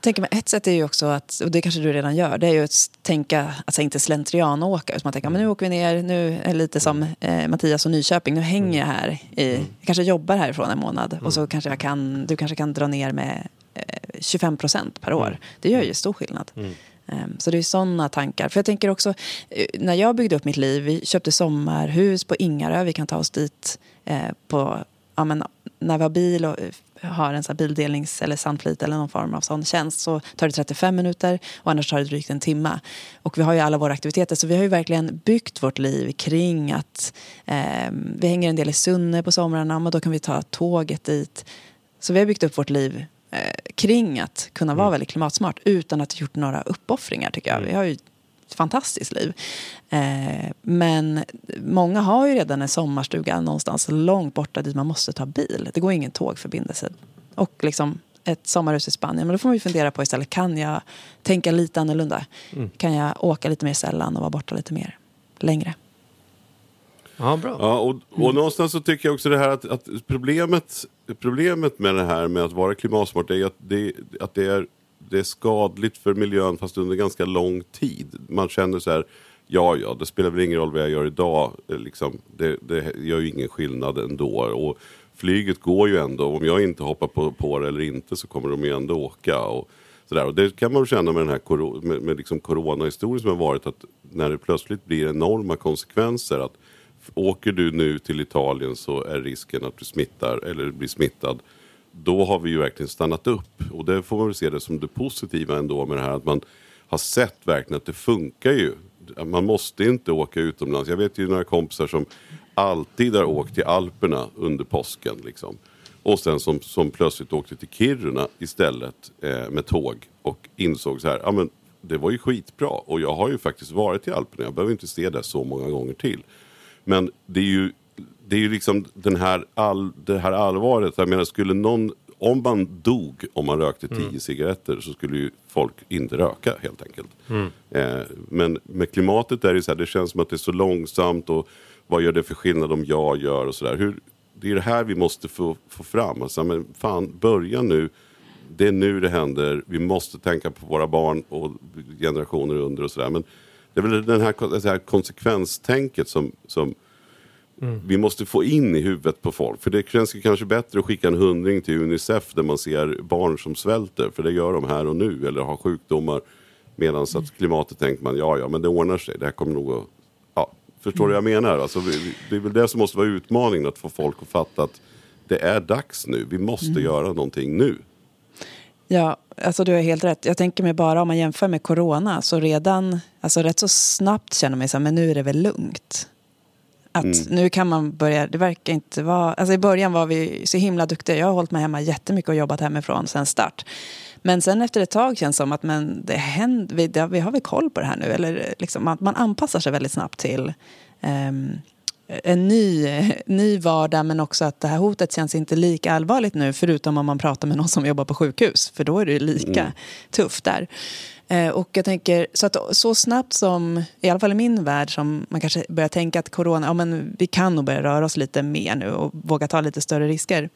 tänker mig, ett sätt är ju också att, och det kanske du redan gör, det är ju att tänka, alltså inte slentrian åka. Utan man tänker, men nu åker vi ner, nu är det lite som eh, Mattias och Nyköping, nu hänger jag här. I, jag kanske jobbar härifrån en månad och så kanske jag kan, du kanske kan dra ner med eh, 25 procent per år. Det gör ju stor skillnad. Mm. Ehm, så det är sådana tankar. För jag tänker också, eh, när jag byggde upp mitt liv, vi köpte sommarhus på Ingarö, vi kan ta oss dit eh, på ja, men, när vi har bil och eh, har en så bildelnings eller sandflit eller någon form av sån tjänst så tar det 35 minuter och annars tar det drygt en timme. Och vi har ju alla våra aktiviteter så vi har ju verkligen byggt vårt liv kring att eh, vi hänger en del i Sunne på somrarna och då kan vi ta tåget dit. Så vi har byggt upp vårt liv eh, kring att kunna vara mm. väldigt klimatsmart utan att ha gjort några uppoffringar tycker jag. Mm. Vi har ju ett fantastiskt liv. Eh, men många har ju redan en sommarstuga någonstans långt borta dit man måste ta bil. Det går ingen tågförbindelse. Och liksom ett sommarhus i Spanien. Men då får man ju fundera på istället, kan jag tänka lite annorlunda? Mm. Kan jag åka lite mer sällan och vara borta lite mer längre? Ja, bra. Ja, och, och mm. någonstans så tycker jag också det här att, att, problemet, problemet med det här med att vara klimatsmart är att det, att det är det är skadligt för miljön fast under ganska lång tid. Man känner så här, ja ja, det spelar väl ingen roll vad jag gör idag. Eh, liksom, det, det gör ju ingen skillnad ändå. Och flyget går ju ändå, om jag inte hoppar på, på det eller inte så kommer de ju ändå åka. Och, sådär. och det kan man känna med den här med, med liksom coronahistorien som har varit att när det plötsligt blir enorma konsekvenser att åker du nu till Italien så är risken att du smittar eller blir smittad då har vi ju verkligen stannat upp. Och det får man väl se det som det positiva ändå med det här att man har sett verkligen att det funkar ju. Man måste inte åka utomlands. Jag vet ju några kompisar som alltid har åkt till Alperna under påsken. Liksom. Och sen som, som plötsligt åkte till Kiruna istället eh, med tåg och insåg så här, ja men det var ju skitbra. Och jag har ju faktiskt varit i Alperna, jag behöver inte se det så många gånger till. Men det är ju det är ju liksom den här all, det här allvaret. Jag menar, skulle någon, om man dog om man rökte tio mm. cigaretter så skulle ju folk inte röka helt enkelt. Mm. Eh, men med klimatet är det så här, det känns som att det är så långsamt och vad gör det för skillnad om jag gör och sådär. Det är det här vi måste få, få fram. Alltså, men fan, börja nu. Det är nu det händer. Vi måste tänka på våra barn och generationer under och sådär. Men det är väl den här, det här konsekvenstänket som, som Mm. Vi måste få in i huvudet på folk. För det känns kanske bättre att skicka en hundring till Unicef där man ser barn som svälter. För det gör de här och nu. Eller har sjukdomar. Medan mm. att klimatet tänker man, ja ja men det ordnar sig. Det här kommer nog att... Ja, förstår du mm. vad jag menar? Alltså, det är väl det som måste vara utmaningen. Att få folk att fatta att det är dags nu. Vi måste mm. göra någonting nu. Ja, alltså du har helt rätt. Jag tänker mig bara om man jämför med corona så redan, alltså rätt så snabbt känner man sig men nu är det väl lugnt. Att mm. nu kan man börja, det verkar inte vara, alltså i början var vi så himla duktiga. Jag har hållit mig hemma jättemycket och jobbat hemifrån sen start. Men sen efter ett tag känns det som att men det händer, vi, det, vi har väl koll på det här nu. Eller liksom, man, man anpassar sig väldigt snabbt till um, en ny, ny vardag men också att det här hotet känns inte lika allvarligt nu förutom om man pratar med någon som jobbar på sjukhus för då är det lika mm. tufft där. Eh, och jag tänker, så, att, så snabbt som, i alla fall i min värld, som man kanske börjar tänka att corona, ja men vi kan nog börja röra oss lite mer nu och våga ta lite större risker.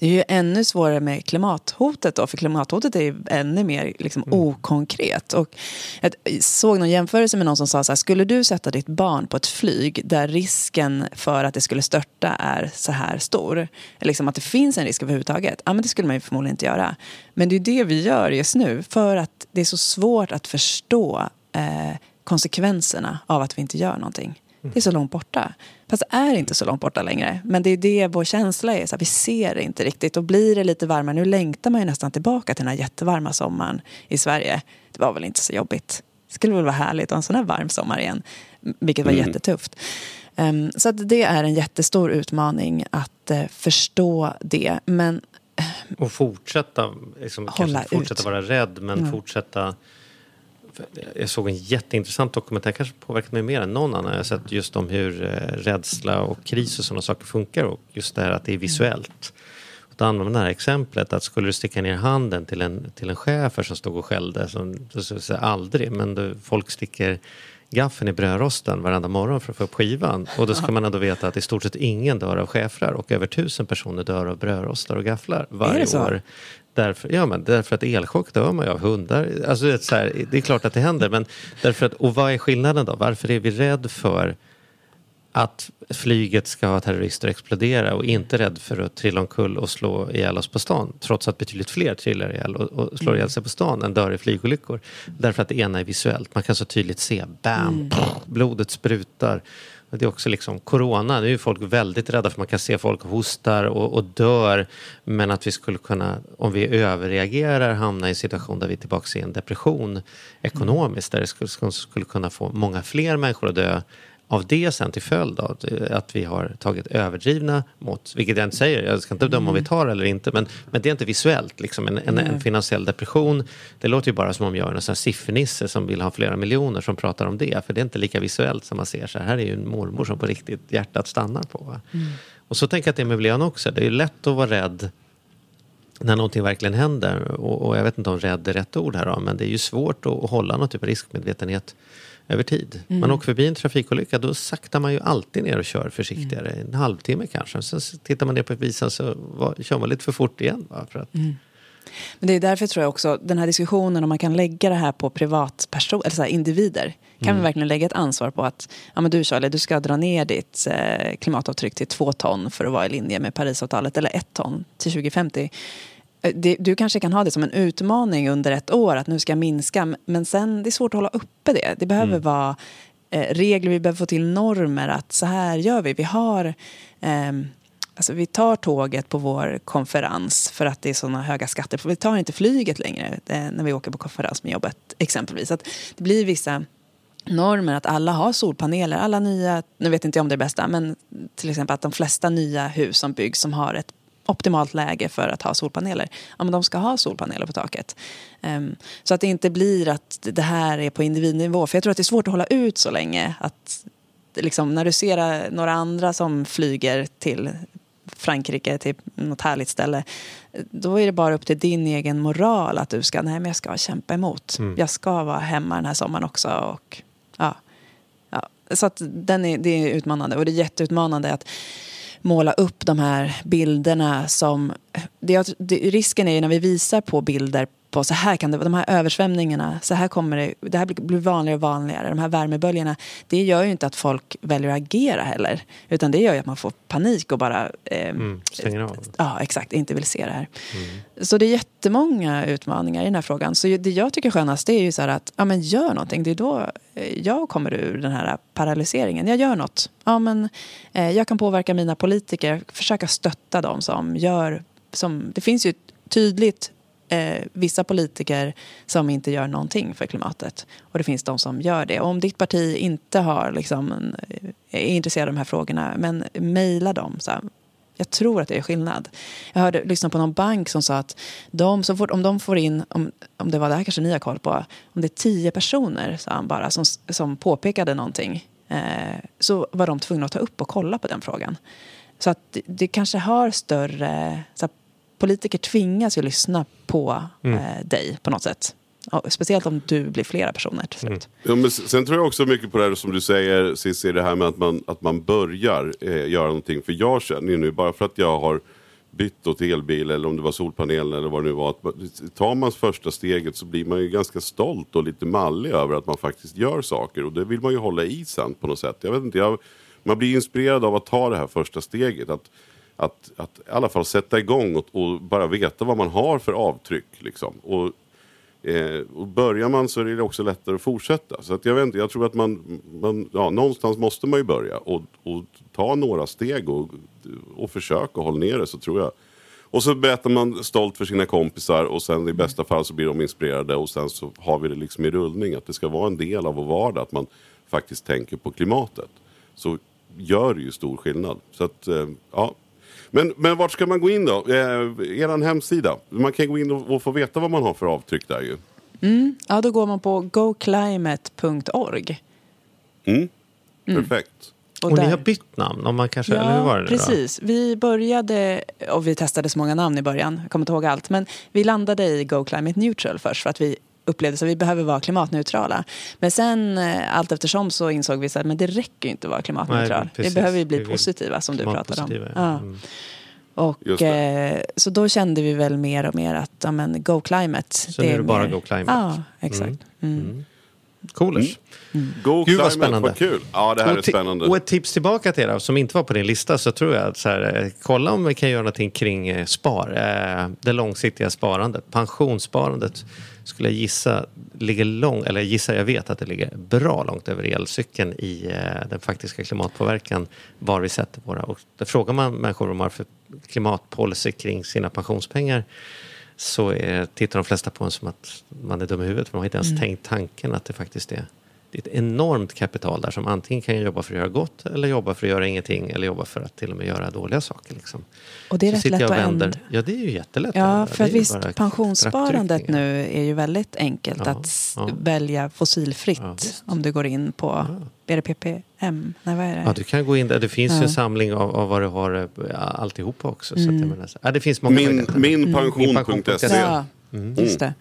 Det är ju ännu svårare med klimathotet då, för klimathotet är ju ännu mer liksom mm. okonkret. Och jag såg någon jämförelse med någon som sa så här, skulle du sätta ditt barn på ett flyg där risken för att det skulle störta är så här stor, liksom att det finns en risk överhuvudtaget, ja men det skulle man ju förmodligen inte göra. Men det är det vi gör just nu, för att det är så svårt att förstå eh, konsekvenserna av att vi inte gör någonting. Det är så långt borta. Fast det är inte så långt borta längre. Men det är det vår känsla är. Så vi ser det inte riktigt. Och blir det lite varmare, nu längtar man ju nästan tillbaka till den här jättevarma sommaren i Sverige. Det var väl inte så jobbigt. Det skulle väl vara härligt att ha en sån här varm sommar igen. Vilket var mm. jättetufft. Um, så det är en jättestor utmaning att uh, förstå det. Men och fortsätta, liksom, hålla fortsätta ut. vara rädd men mm. fortsätta jag såg en jätteintressant dokumentär, kanske påverkat mig mer än någon annan. Jag har sett just om hur eh, rädsla och kris och sådana saker funkar och just det här att det är visuellt. Och då använder man det här exemplet att skulle du sticka ner handen till en, till en chefer som stod och skällde, som, så, så, aldrig, men då, folk sticker gaffeln i brödrosten varenda morgon för att få upp skivan. Och då ska man ändå veta att i stort sett ingen dör av schäfrar och över tusen personer dör av brödrostar och gafflar varje år. Därför, ja, men därför att elchock dör man ju av hundar. Alltså, det, är så här, det är klart att det händer. Men därför att, och vad är skillnaden då? Varför är vi rädda för att flyget ska ha terrorister explodera och inte rädd för att trilla omkull och slå ihjäl oss på stan. Trots att betydligt fler trillar ihjäl och, och slår ihjäl sig på stan än dör i flygolyckor. Därför att det ena är visuellt. Man kan så tydligt se, bam, mm. blodet sprutar. Det är också liksom corona, nu är folk väldigt rädda för man kan se folk hostar och, och dör. Men att vi skulle kunna, om vi överreagerar, hamna i en situation där vi är tillbaka i en depression ekonomiskt. Där det skulle, skulle kunna få många fler människor att dö av det sen till följd av att vi har tagit överdrivna mått, vilket jag inte säger, jag ska inte döma om vi tar eller inte, men, men det är inte visuellt. Liksom. En, en, en finansiell depression, det låter ju bara som om jag är en siffernisse som vill ha flera miljoner som pratar om det, för det är inte lika visuellt som man ser så här, här är ju en mormor som på riktigt hjärtat stannar på. Mm. Och så tänker jag att det är med miljön också, det är lätt att vara rädd när någonting verkligen händer, och, och jag vet inte om rädd är rätt ord här men det är ju svårt att, att hålla någon typ av riskmedvetenhet över tid. Mm. Man åker förbi en trafikolycka, då saktar man ju alltid ner och kör försiktigare. Mm. En halvtimme kanske. Sen tittar man ner på visan så kör man lite för fort igen. Va? För att... Mm. Men det är därför tror jag också, den här diskussionen om man kan lägga det här på privatpersoner, eller så individer. Kan mm. vi verkligen lägga ett ansvar på att ja, men du Charlie, du ska dra ner ditt eh, klimatavtryck till två ton för att vara i linje med Parisavtalet, eller ett ton till 2050. Eh, det, du kanske kan ha det som en utmaning under ett år att nu ska jag minska men sen det är svårt att hålla uppe det. Det behöver mm. vara eh, regler, vi behöver få till normer att så här gör vi. Vi har eh, Alltså vi tar tåget på vår konferens för att det är såna höga skatter. Vi tar inte flyget längre eh, när vi åker på konferens med jobbet exempelvis. Att det blir vissa normer att alla har solpaneler. Alla nya, nu vet inte jag om det är bästa, men till exempel att de flesta nya hus som byggs som har ett optimalt läge för att ha solpaneler. Ja, men de ska ha solpaneler på taket. Um, så att det inte blir att det här är på individnivå. För jag tror att det är svårt att hålla ut så länge. Att, liksom, när du ser några andra som flyger till Frankrike, till något härligt ställe. Då är det bara upp till din egen moral att du ska, nej men jag ska kämpa emot. Mm. Jag ska vara hemma den här sommaren också. Och, ja, ja. Så att den är, det är utmanande och det är jätteutmanande att måla upp de här bilderna som... Det, det, risken är ju när vi visar på bilder på så här kan det de här översvämningarna, så här kommer det, det här blir vanligare och vanligare, de här värmeböljorna, det gör ju inte att folk väljer att agera heller, utan det gör ju att man får panik och bara eh, mm, stänger av. Ja, exakt, inte vill se det här. Mm. Så det är jättemånga utmaningar i den här frågan. Så det jag tycker skönast det är ju så att, ja men gör någonting, det är då eh, jag kommer ur den här paralyseringen. Jag gör något. Ja men eh, jag kan påverka mina politiker, försöka stötta dem som gör, som, det finns ju tydligt eh, vissa politiker som inte gör någonting för klimatet. Och det finns de som gör det. Och om ditt parti inte har, liksom, eh, är intresserad av de här frågorna, men mejla dem. Så här, jag tror att det är skillnad. Jag hörde, lyssnade på någon bank som sa att de, så fort, om de får in, om, om det var det här kanske ni har koll på, om det är tio personer sa han bara, som, som påpekade någonting eh, så var de tvungna att ta upp och kolla på den frågan. Så att det, det kanske har större så här, politiker tvingas ju lyssna på mm. eh, dig på något sätt. Och speciellt om du blir flera personer till slut. Mm. Ja, men sen tror jag också mycket på det här som du säger Cissi, det här med att man, att man börjar eh, göra någonting. För jag känner ju nu, bara för att jag har bytt till elbil eller om det var solpanelen eller vad det nu var. Att tar man första steget så blir man ju ganska stolt och lite mallig över att man faktiskt gör saker. Och det vill man ju hålla i sen på något sätt. Jag vet inte, jag, man blir inspirerad av att ta det här första steget. Att att, att i alla fall sätta igång och, och bara veta vad man har för avtryck. Liksom. Och, eh, och börjar man så är det också lättare att fortsätta. Så att jag, vet inte, jag tror att man, man ja, någonstans måste man ju börja och, och ta några steg och, och försöka hålla ner det så tror jag. Och så berättar man stolt för sina kompisar och sen i bästa fall så blir de inspirerade och sen så har vi det liksom i rullning. Att det ska vara en del av vår vardag att man faktiskt tänker på klimatet. Så gör det ju stor skillnad. Så att, eh, ja, men, men vart ska man gå in då? Eh, er hemsida. Man kan gå in och, och, få veta vad man har för avtryck där ju. Mm. Ja, då går man på goclimate.org. Mm. mm. Perfekt. Och, och ni har bytt namn? Om man kanske, ja, eller hur var det precis. Då? Vi började, och vi testade så många namn i början, jag kommer inte ihåg allt, men vi landade i Go Climate Neutral först för att vi upplevde att vi behöver vara klimatneutrala. Men sen eh, allt eftersom så insåg vi att det räcker inte att vara klimatneutral. Nej, vi behöver ju bli positiva som du pratade om. Ja. Mm. Och, eh, så då kände vi väl mer och mer att ja, men, Go Climate. Så det nu är det bara mer... Go Climate? Ja, exakt. Mm. Mm. mm. Coolers. Mm. mm. Go Gud vad spännande. Vad kul. Ja, det här och är spännande. Och ett tips tillbaka till er som inte var på din lista så tror jag att så här, eh, kolla om vi kan göra någonting kring eh, spar. Eh, det långsiktiga sparandet, pensionssparandet skulle jag gissa ligger lång, eller gissa jag vet att det ligger bra långt över elcykeln i eh, den faktiska klimatpåverkan var vi sätter våra. Och frågar man människor vad de har för klimatpolicy kring sina pensionspengar så är, tittar de flesta på en som att man är dum i huvudet för de har inte ens Mm. tänkt tanken att det faktiskt är det är ett enormt kapital där som antingen kan jobba för att göra gott eller jobba för att göra ingenting eller jobba för att till och med göra dåliga saker. Liksom. Och det är Så rätt lätt att ändra. Ja, det är ju jättelätt. Ja, för att visst, pensionssparandet nu är ju väldigt enkelt Ja, att ja. välja fossilfritt Ja, om du går in på BRPPM. Nej, vad är det? Ja, du kan gå in där. Det finns ju Ja. en samling av, av vad du har eh, ja, alltihopa också. Så att Mm. jag menar, så- ja, det finns många Min, möjligheter. minpension.se. Ja, just det.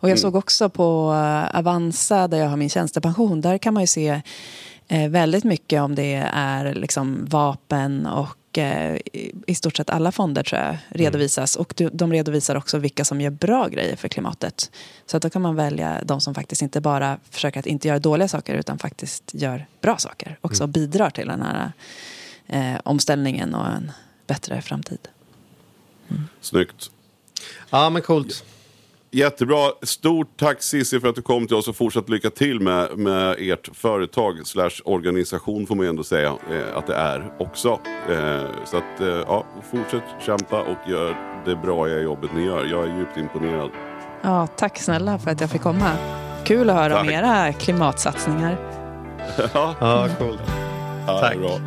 Och jag såg också på eh, Avanza, där jag har min tjänstepension, där kan man ju se eh, väldigt mycket om det är liksom vapen och eh, i- stort sett alla fonder tror jag redovisas. Och de- de redovisar också vilka som gör bra grejer för klimatet. Så att då kan man välja de som faktiskt inte bara försöker att inte göra dåliga saker utan faktiskt gör bra saker. Också bidrar till den här eh, omställningen och en bättre framtid. Snyggt. Ja, men coolt. Jättebra. Stort tack Cissi för att du kom till oss och fortsatt lycka till med, med ert företag slash organisation får man ju ändå säga eh, att det är också. Eh, så att eh, ja, fortsätt kämpa och gör det bra jobbet ni gör. Jag är djupt imponerad. Ja, tack snälla för att jag fick komma. Kul att höra om Tack. era klimatsatsningar. ja, Ja, coolt. ja, Tack. Bra.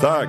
Tack.